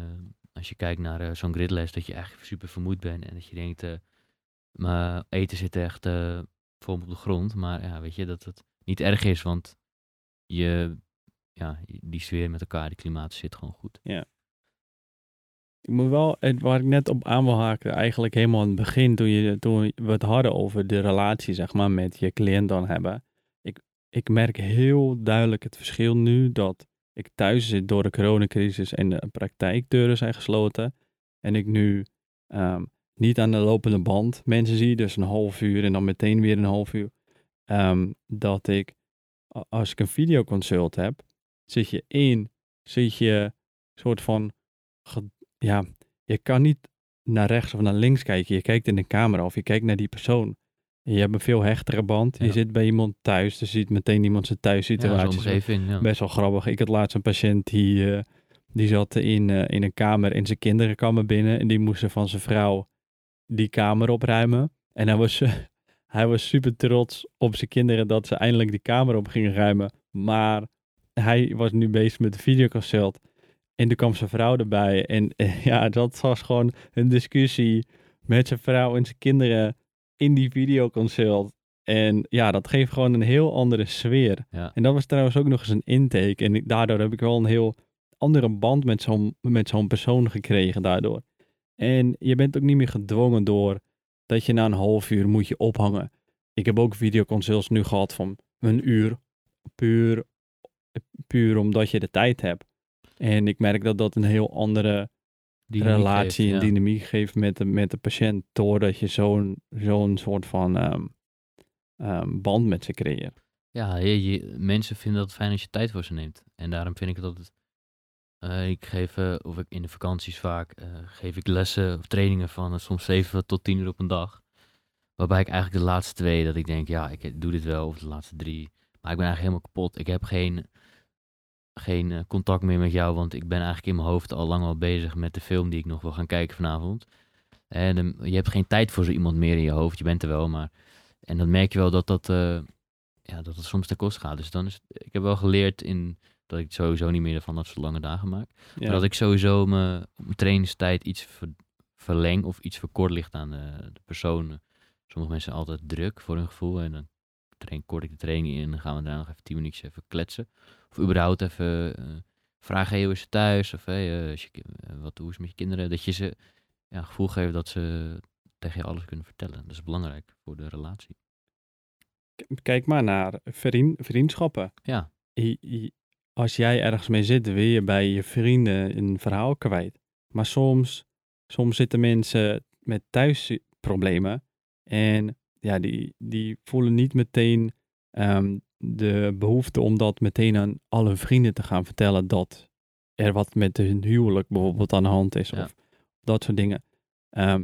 als je kijkt naar eh, zo'n gridles, dat je eigenlijk super vermoeid bent. En dat je denkt, eh mijn eten zit echt eh vol op de grond. Maar ja, weet je, dat het niet erg is, want je, ja, die sfeer met elkaar, die klimaat zit gewoon goed. Ik moet wel, waar ik net op aan wil haken, eigenlijk helemaal aan het begin, toen, je, toen we het hadden over de relatie, zeg maar, met je cliënt dan hebben. Ik, ik merk heel duidelijk het verschil nu dat ik thuis zit door de coronacrisis en de praktijkdeuren zijn gesloten. En ik nu ehm, niet aan de lopende band mensen zie, dus een half uur en dan meteen weer een half uur. Ehm, dat ik, als ik een videoconsult heb, zit je in, zit je soort van, ja, je kan niet naar rechts of naar links kijken. Je kijkt in de camera of je kijkt naar die persoon. Je hebt een veel hechtere band. Je zit bij iemand thuis, dus je ziet meteen iemand zijn thuissituatie. ja. Best wel grappig. Ik had laatst een patiënt die, eh, die zat in, eh, in een kamer en zijn kinderen kwamen binnen. En die moesten van zijn vrouw die kamer opruimen. En hij was, <laughs> hij was super trots op zijn kinderen dat ze eindelijk die kamer op gingen ruimen. Maar hij was nu bezig met de videoconsult. En toen kwam zijn vrouw erbij. En eh, <laughs> ja, dat was gewoon een discussie met zijn vrouw en zijn kinderen in die videoconsult. En ja, dat geeft gewoon een heel andere sfeer. Ja. En dat was trouwens ook nog eens een intake. En ik- daardoor heb ik wel een heel andere band met zo'n, met zo'n persoon gekregen daardoor. En je bent ook niet meer gedwongen door dat je na een half uur moet je ophangen. Ik heb ook videoconsults nu gehad van een uur. Puur, puur omdat je de tijd hebt. En ik merk dat dat een heel andere Dynamiek relatie geeft, en ja. dynamiek geeft met de, met de patiënt. Doordat je zo'n, zo'n soort van ehm, ehm, band met ze creëert. Ja, je, je- mensen vinden het fijn als je tijd voor ze neemt. En daarom vind ik dat het... eh, ik geef, eh, of ik in de vakanties vaak, eh, geef ik lessen of trainingen van soms 7 tot 10 uur op een dag. Waarbij ik eigenlijk de laatste twee, dat ik denk, ja, ik doe dit wel, of de laatste drie. Maar ik ben eigenlijk helemaal kapot. Ik heb geen, geen eh, contact meer met jou, want ik ben eigenlijk in mijn hoofd al lang al bezig met de film die ik nog wil gaan kijken vanavond. En ehm, je hebt geen tijd voor zo iemand meer in je hoofd, je bent er wel, maar... En dan merk je wel dat dat, eh, ja, dat het soms ten koste gaat. Dus dan is het- ik heb wel geleerd in dat ik sowieso niet meer van dat soort lange dagen maak. Ja. Maar dat ik sowieso mijn, mijn trainingstijd iets ver- verleng of iets verkort ligt aan de, de persoon. Sommige mensen zijn altijd druk voor hun gevoel. En dan train, kort ik de training in en dan gaan we daarna nog even tien minuutjes even kletsen. Of überhaupt even eh, vragen, hey, hoe is het thuis? Of hey, eh, je eh, wat, hoe is het met je kinderen? Dat je ze ja, een gevoel geeft dat ze tegen je alles kunnen vertellen. Dat is belangrijk voor de relatie. Kijk maar naar vriend, vriendschappen. Ja, I- i- Als jij ergens mee zit, wil je bij je vrienden een verhaal kwijt. Maar soms, soms zitten mensen met thuisproblemen. En ja, die, die voelen niet meteen ehm, de behoefte om dat meteen aan alle vrienden te gaan vertellen dat er wat met hun huwelijk bijvoorbeeld aan de hand is. Ja. Of dat soort dingen. Ehm,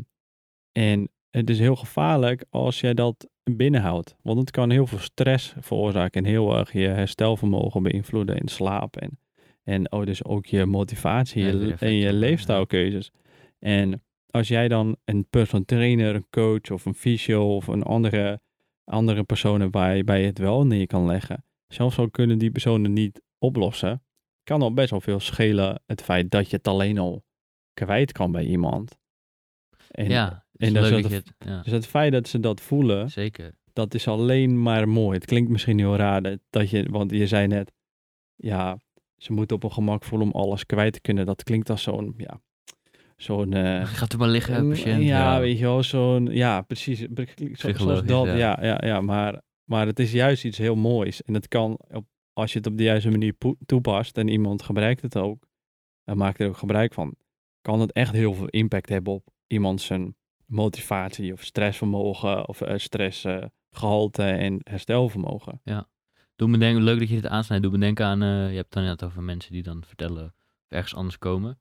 en het is heel gevaarlijk als jij dat binnenhoudt. Want het kan heel veel stress veroorzaken en heel erg je herstelvermogen beïnvloeden in slaap. En, en oh, dus ook je motivatie Ja, je- en je leefstijlkeuzes. En als jij dan een personal trainer, een coach of een fysio of een andere, andere persoon hebt waar je, het wel neer kan leggen. Zelfs al kunnen die personen niet oplossen, kan al best wel veel schelen het feit dat je het alleen al kwijt kan bij iemand. En, ja. Is en dat het, ja, Dus het feit dat ze dat voelen, zeker. dat is alleen maar mooi. Het klinkt misschien heel raar, dat- dat je, want je zei net, ja, ze moeten op een gemak voelen om alles kwijt te kunnen. Dat klinkt als zo'n, ja, zo'n... eh, Gaat er maar liggen, patiënt. Ja, weet je wel, zo'n, ja, precies. Zo- Zoals dat, ja. ja, ja, ja, maar, maar het is juist iets heel moois. En het kan, op, als je het op de juiste manier toepast en iemand gebruikt het ook, en maakt er ook gebruik van, kan het echt heel veel impact hebben op iemand zijn motivatie of stressvermogen of eh, stressgehalte en herstelvermogen. Doe me denken, leuk dat je dit aansnijdt. Doe me denken aan, eh, je hebt het dan net over mensen die dan vertellen of ergens anders komen.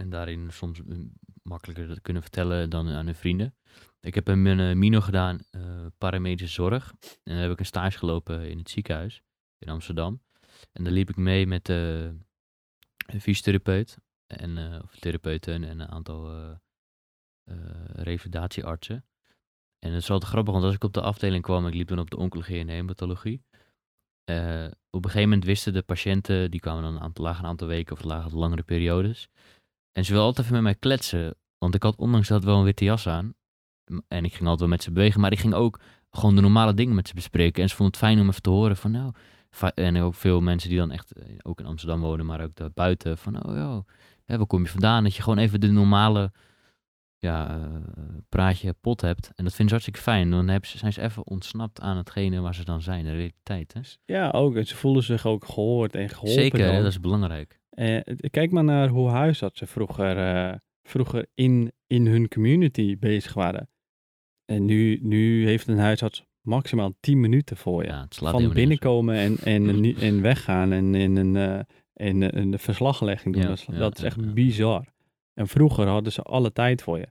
En daarin soms mm, makkelijker kunnen vertellen dan aan hun vrienden. Ik heb een eh, Mino gedaan, eh paramedische zorg. En dan heb ik een stage gelopen in het ziekenhuis in Amsterdam. En daar liep ik mee met eh, een fysiotherapeut en, eh, of therapeuten en een aantal eh, eh, revalidatieartsen. En het is altijd grappig, want als ik op de afdeling kwam, ik liep dan op de oncologie en hematologie. Eh, op een gegeven moment wisten de patiënten, die kwamen dan een aantal, lagen een aantal weken of lagen langere periodes. En ze wilden altijd even met mij kletsen, want ik had ondanks dat wel een witte jas aan. En ik ging altijd wel met ze bewegen, maar ik ging ook gewoon de normale dingen met ze bespreken. En ze vonden het fijn om even te horen van nou, en ook veel mensen die dan echt eh, ook in Amsterdam wonen, maar ook daarbuiten van oh ja, hè, waar kom je vandaan? Dat je gewoon even de normale ja, eh, praatje pot hebt. En dat vinden ze hartstikke fijn. Dan ze, zijn ze even ontsnapt aan hetgene waar ze dan zijn, de realiteit. Hè? Ja, ook. Ze voelen zich ook gehoord en geholpen. Zeker, hè, dat is belangrijk. Eh, kijk maar naar hoe huisartsen vroeger, eh, vroeger in, in hun community bezig waren. En nu, nu heeft een huisarts maximaal 10 minuten voor je. Ja, het slaat Van binnenkomen en, en, <laughs> en weggaan en in een, eh in een, verslaglegging doen. Ja, dat is, ja, dat is ja, echt bizar. En vroeger hadden ze alle tijd voor je.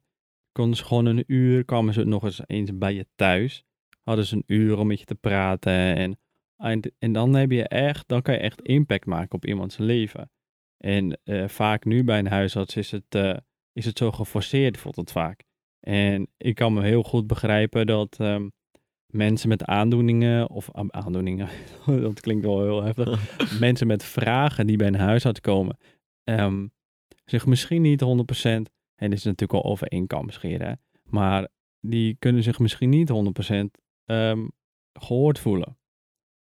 Konden ze gewoon een uur, kwamen ze nog eens eens bij je thuis. Hadden ze een uur om met je te praten. En, en, en dan heb je echt, dan kan je echt impact maken op iemands leven. En eh, vaak nu bij een huisarts is het, eh, is het zo geforceerd, voelt het vaak. En ik kan me heel goed begrijpen dat ehm, mensen met aandoeningen, of a- aandoeningen, <laughs> dat klinkt wel heel heftig, <laughs> mensen met vragen die bij een huisarts komen, ehm, zich misschien niet 100%, en dit is natuurlijk al over één kam scheren, maar die kunnen zich misschien niet 100% ehm, gehoord voelen.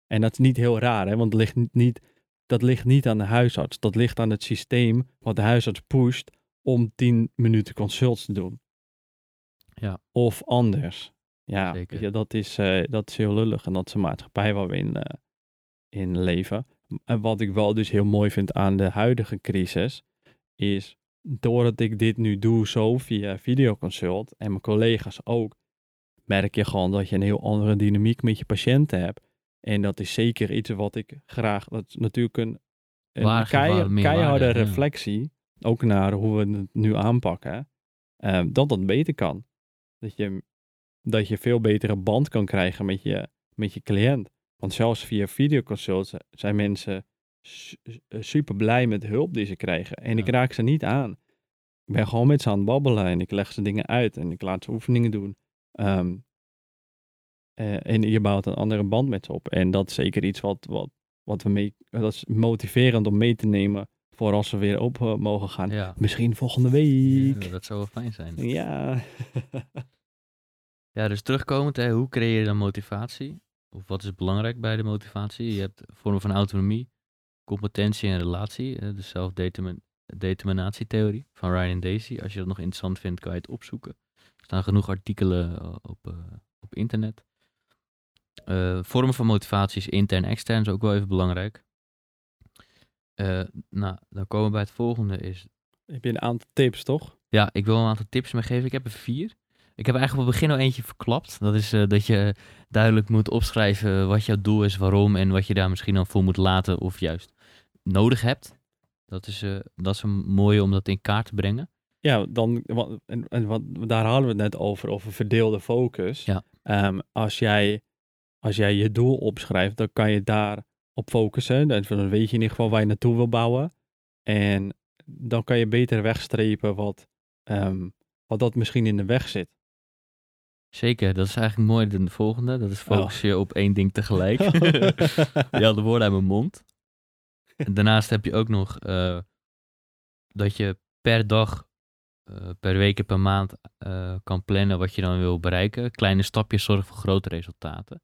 En dat is niet heel raar, hè, want het ligt niet- dat ligt niet aan de huisarts. Dat ligt aan het systeem wat de huisarts pusht om 10 minuten consults te doen. Ja. Of anders. Ja, Zeker. dat, is, eh, dat is heel lullig. En dat is een maatschappij waar we in, eh, in leven. En wat ik wel dus heel mooi vind aan de huidige crisis, is doordat ik dit nu doe zo via videoconsult en mijn collega's ook, merk je gewoon dat je een heel andere dynamiek met je patiënten hebt. En dat is zeker iets wat ik graag, dat is natuurlijk een, kei- keiharde ja. reflectie, ook naar hoe we het nu aanpakken, eh, dat dat beter kan. Dat je, dat je veel betere band kan krijgen met je, met je cliënt. Want zelfs via videoconsults zijn mensen super blij met de hulp die ze krijgen. En ik raak ze niet aan. Ik ben gewoon met ze aan het babbelen en ik leg ze dingen uit en ik laat ze oefeningen doen. Ehm, eh, en je bouwt een andere band met ze op. En dat is zeker iets wat, wat, wat we mee, dat is motiverend om mee te nemen voor als we weer op eh, mogen gaan. Ja. Misschien volgende week. Ja, dat zou wel fijn zijn. Ja. <laughs> Ja, dus terugkomend, hè, hoe creëer je dan motivatie? Of wat is belangrijk bij de motivatie? Je hebt vormen van autonomie, competentie en relatie. eh, De zelfdeterminatietheorie van Ryan en Daisy. Als je dat nog interessant vindt, kan je het opzoeken. Er staan genoeg artikelen eh, op, eh, op internet. Vormen van motivatie is intern en extern, is ook wel even belangrijk. Nou, dan komen we bij het volgende, is Heb je een aantal tips, toch? ja, ik wil een aantal tips meegeven. Ik heb er vier. Ik heb eigenlijk op het begin al eentje verklapt. Dat is dat je duidelijk moet opschrijven wat jouw doel is, waarom en wat je daar misschien dan voor moet laten of juist nodig hebt. Dat is, eh, dat is een mooie om dat in kaart te brengen. Ja, dan, en, en wat, daar hadden we het net over, over verdeelde focus. Ja. Ehm, als, jij, als jij je doel opschrijft, dan kan je daar op focussen. Dan dan weet je in ieder geval waar je naartoe wil bouwen. En dan kan je beter wegstrepen wat, ehm, wat dat misschien in de weg zit. Zeker, dat is eigenlijk mooi de volgende. Dat is focus je op één ding tegelijk. Oh. <laughs> <laughs> je had de woorden uit mijn mond. En daarnaast heb je ook nog eh, dat je per dag, eh, per week en per maand eh, kan plannen wat je dan wil bereiken. Kleine stapjes zorgen voor grote resultaten.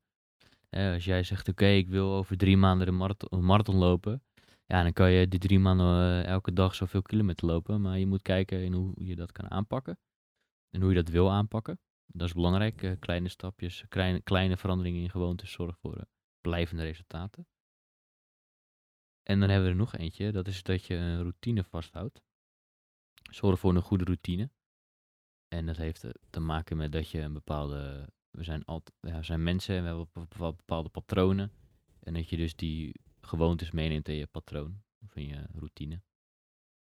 Als jij zegt, oké, ik wil over drie maanden een marathon lopen. Ja, dan kan je die drie maanden elke dag zoveel kilometer lopen. Maar je moet kijken in hoe je dat kan aanpakken. En hoe je dat wil aanpakken. Dat is belangrijk. kleine stapjes, kleine, kleine veranderingen in gewoontes zorgen voor blijvende resultaten. En dan hebben we er nog eentje. Dat is dat je een routine vasthoudt. Zorg voor een goede routine. En dat heeft eh, te maken met dat je een bepaalde... We zijn, altijd, ja, we zijn mensen en we hebben bepa- bepaalde patronen. En dat je dus die gewoontes meeneemt in je patroon. Of in je routine.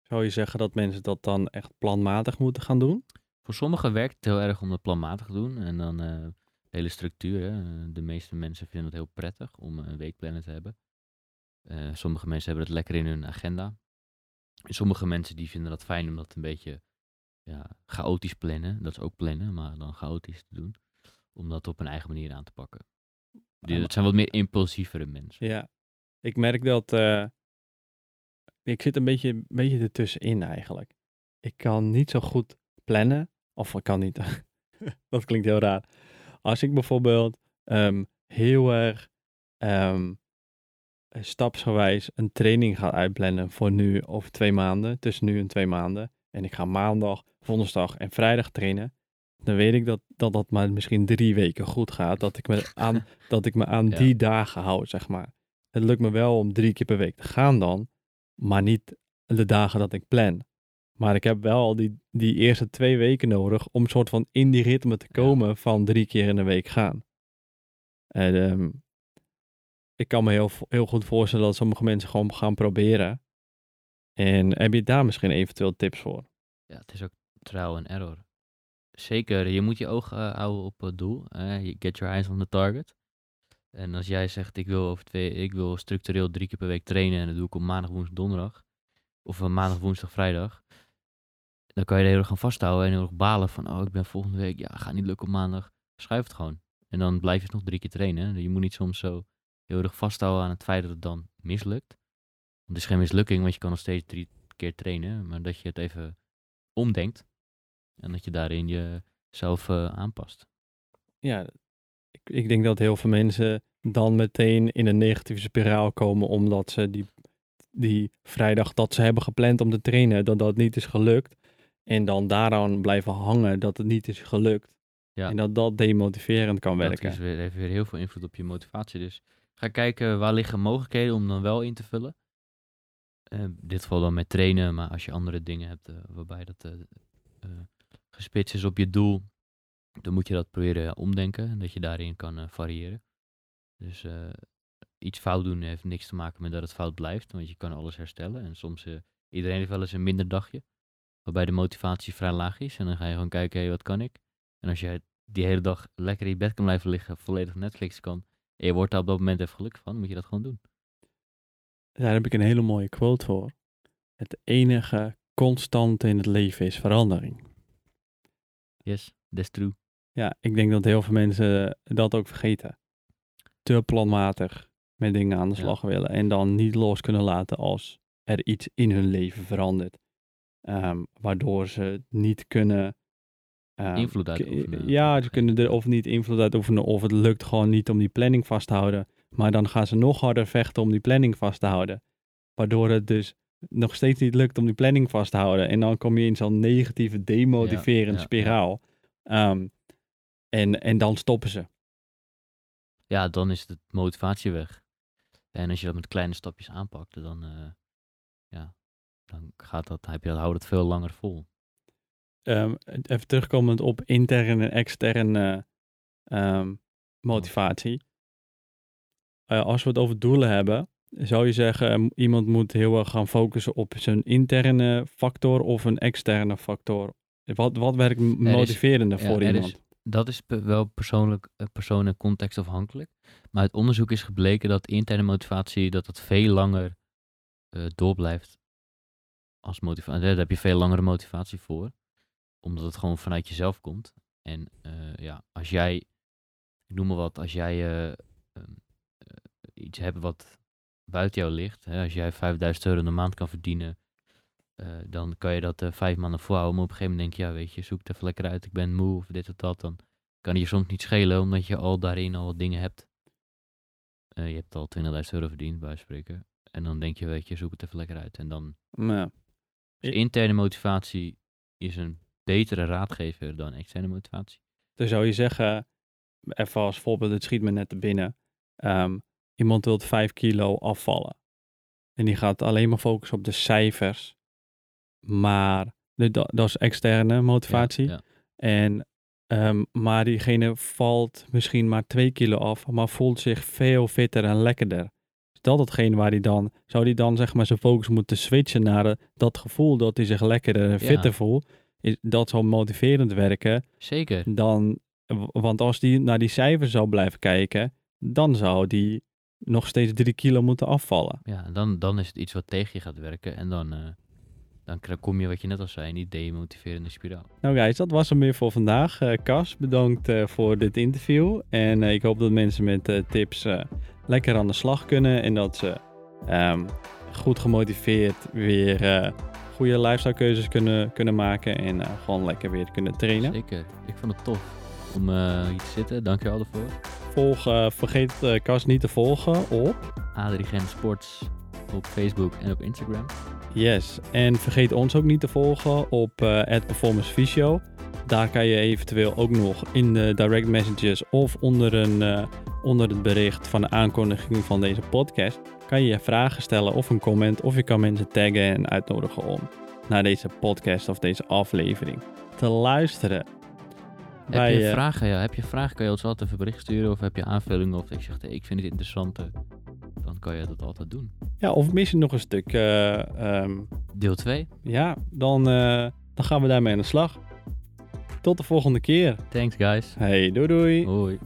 Zou je zeggen dat mensen dat dan echt planmatig moeten gaan doen? Voor sommigen werkt het heel erg om dat planmatig te doen. En dan eh hele structuur. Hè. De meeste mensen vinden het heel prettig om een weekplanner te hebben. Eh, sommige mensen hebben het lekker in hun agenda. En sommige mensen die vinden dat fijn om dat een beetje ja, chaotisch plannen. Dat is ook plannen, maar dan chaotisch te doen. Om dat op een eigen manier aan te pakken. Maar- dat zijn wat meer impulsievere mensen. Ja, ik merk dat. eh, ik zit een beetje, een beetje ertussenin eigenlijk. Ik kan niet zo goed plannen. Of ik kan niet. <laughs> dat klinkt heel raar. Als ik bijvoorbeeld ehm, heel erg ehm, stapsgewijs een training ga uitplannen voor nu of twee maanden, tussen nu en twee maanden. En ik ga maandag, woensdag en vrijdag trainen. Dan weet ik dat dat, dat maar misschien drie weken goed gaat. Dat ik me aan, <laughs> dat ik me aan Ja. die dagen hou, zeg maar. Het lukt me wel om drie keer per week te gaan dan, maar niet de dagen dat ik plan. Maar ik heb wel al die, die eerste twee weken nodig om soort van in die ritme te Ja. komen van drie keer in de week gaan. En, ehm, ik kan me heel, heel goed voorstellen dat sommige mensen gewoon gaan proberen. En heb je daar misschien eventueel tips voor? Ja, het is ook trial en error. Zeker, je moet je ogen uh, houden op het doel. Uh, get your eyes on the target. En als jij zegt, ik wil, over twee, ik wil structureel drie keer per week trainen en dat doe ik op maandag, woensdag, donderdag. Of uh, maandag, woensdag, vrijdag. Dan kan je de hele dag gaan vasthouden en heel erg balen van, oh, ik ben volgende week, ja, gaat niet lukken op maandag. Schuif het gewoon. En dan blijf je nog drie keer trainen. Je moet niet soms zo heel erg vasthouden aan het feit dat het dan mislukt. Want het is geen mislukking, want je kan nog steeds drie keer trainen. Maar dat je het even omdenkt. En dat je daarin jezelf uh, aanpast. Ja, ik, ik denk dat heel veel mensen dan meteen in een negatieve spiraal komen omdat ze die, die vrijdag dat ze hebben gepland om te trainen, dat dat niet is gelukt. En dan daaraan blijven hangen dat het niet is gelukt. Ja. En dat dat demotiverend kan dat werken. Dat weer, heeft weer heel veel invloed op je motivatie. Dus ga kijken waar liggen mogelijkheden om dan wel in te vullen. Uh, in dit geval dan met trainen, maar als je andere dingen hebt uh, waarbij dat uh, gespitst is op je doel, dan moet je dat proberen omdenken en dat je daarin kan variëren. Dus iets fout doen heeft niks te maken met dat het fout blijft, want je kan alles herstellen. En soms, iedereen heeft wel eens een minder dagje, waarbij de motivatie vrij laag is. En dan ga je gewoon kijken, hé, wat kan ik? En als jij die hele dag lekker in je bed kan blijven liggen, volledig Netflix kan, en je wordt daar op dat moment even gelukkig van, moet je dat gewoon doen. Daar heb ik een hele mooie quote voor. Het enige constante in het leven is verandering. Yes, that's true. Ja, ik denk dat heel veel mensen dat ook vergeten. Te planmatig met dingen aan de slag ja. willen en dan niet los kunnen laten als er iets in hun leven verandert. Um, waardoor ze niet kunnen. Um, invloed uitoefenen. Ja, ze kunnen er of niet invloed uitoefenen of het lukt gewoon niet om die planning vast te houden. Maar dan gaan ze nog harder vechten om die planning vast te houden. Waardoor het dus nog steeds niet lukt om die planning vast te houden. En dan kom je in zo'n negatieve, demotiverende ja, ja, spiraal. Ja. Um, en, en dan stoppen ze. Ja, dan is de motivatie weg. En als je dat met kleine stapjes aanpakt, dan, uh, ja, dan gaat dat, heb je, houdt het veel langer vol. Um, even terugkomend op interne en externe um, motivatie. Uh, als we het over doelen hebben, zou je zeggen, iemand moet heel erg gaan focussen op zijn interne factor of een externe factor? Wat, wat werkt motiverender is, voor ja, iemand? Is, dat is wel persoonlijk, persoon en contextafhankelijk. Maar uit onderzoek is gebleken dat interne motivatie dat dat veel langer uh, doorblijft als motivatie. Daar heb je veel langere motivatie voor. Omdat het gewoon vanuit jezelf komt. En uh, ja, als jij, ik noem maar wat, als jij uh, um, iets hebt wat buiten jou ligt. Hè, als jij 5000 euro in de maand kan verdienen, dan kan je dat vijf maanden volhouden. Maar op een gegeven moment denk je, ja weet je, zoek het even lekker uit. Ik ben moe of dit of dat. Dan kan je soms niet schelen, omdat je al daarin al wat dingen hebt. Je hebt al 20.000 euro verdiend, bij spreken. En dan denk je, weet je, zoek het even lekker uit. En dan... Ja. Dus interne motivatie is een betere raadgever dan externe motivatie. Dan zou je zeggen, even als voorbeeld, het schiet me net te binnen. Um, iemand wil 5 kilo afvallen. En die gaat alleen maar focussen op de cijfers. Maar dat, dat is externe motivatie. Ja, ja. En, um, maar diegene valt misschien maar 2 kilo af, maar voelt zich veel fitter en lekkerder. Is dat hetgeen waar hij dan, zou hij dan zeg maar zijn focus moeten switchen naar uh, dat gevoel dat hij zich lekkerder en fitter ja. voelt? Is, dat zou motiverend werken. Zeker. Dan, want als die naar die cijfers zou blijven kijken, dan zou die nog steeds drie kilo moeten afvallen. Ja, dan, dan is het iets wat tegen je gaat werken. En dan, uh, dan kom je, wat je net al zei, in die demotiverende spiraal. Nou guys, dat was hem weer voor vandaag. Uh, Cas, bedankt uh, voor dit interview. En ik hoop dat mensen met tips lekker aan de slag kunnen. En dat ze um, goed gemotiveerd weer goede lifestyle keuzes kunnen, kunnen maken. En gewoon lekker weer kunnen trainen. Zeker, ik vond het tof om hier te zitten. Dank je wel ervoor. Volg, uh, vergeet uh, Cas niet te volgen op... Adrien Sports op Facebook en op Instagram. Yes, en vergeet ons ook niet te volgen op uh, Performance Visio. Daar kan je eventueel ook nog in de direct messages of onder, een, onder het bericht van de aankondiging van deze podcast... kan je je vragen stellen of een comment of je kan mensen taggen en uitnodigen om naar deze podcast of deze aflevering te luisteren. Heb je eh, vragen? Ja, heb je vragen? Kan je ons altijd even bericht sturen of heb je aanvullingen of ik zeg hey, ik vind het interessant, dan kan je dat altijd doen. Ja, of misschien nog een stuk. eh, ehm, Deel 2. ja, dan, eh, dan gaan we daarmee aan de slag. Tot de volgende keer. Thanks guys. Hey, doei doei. Hoi.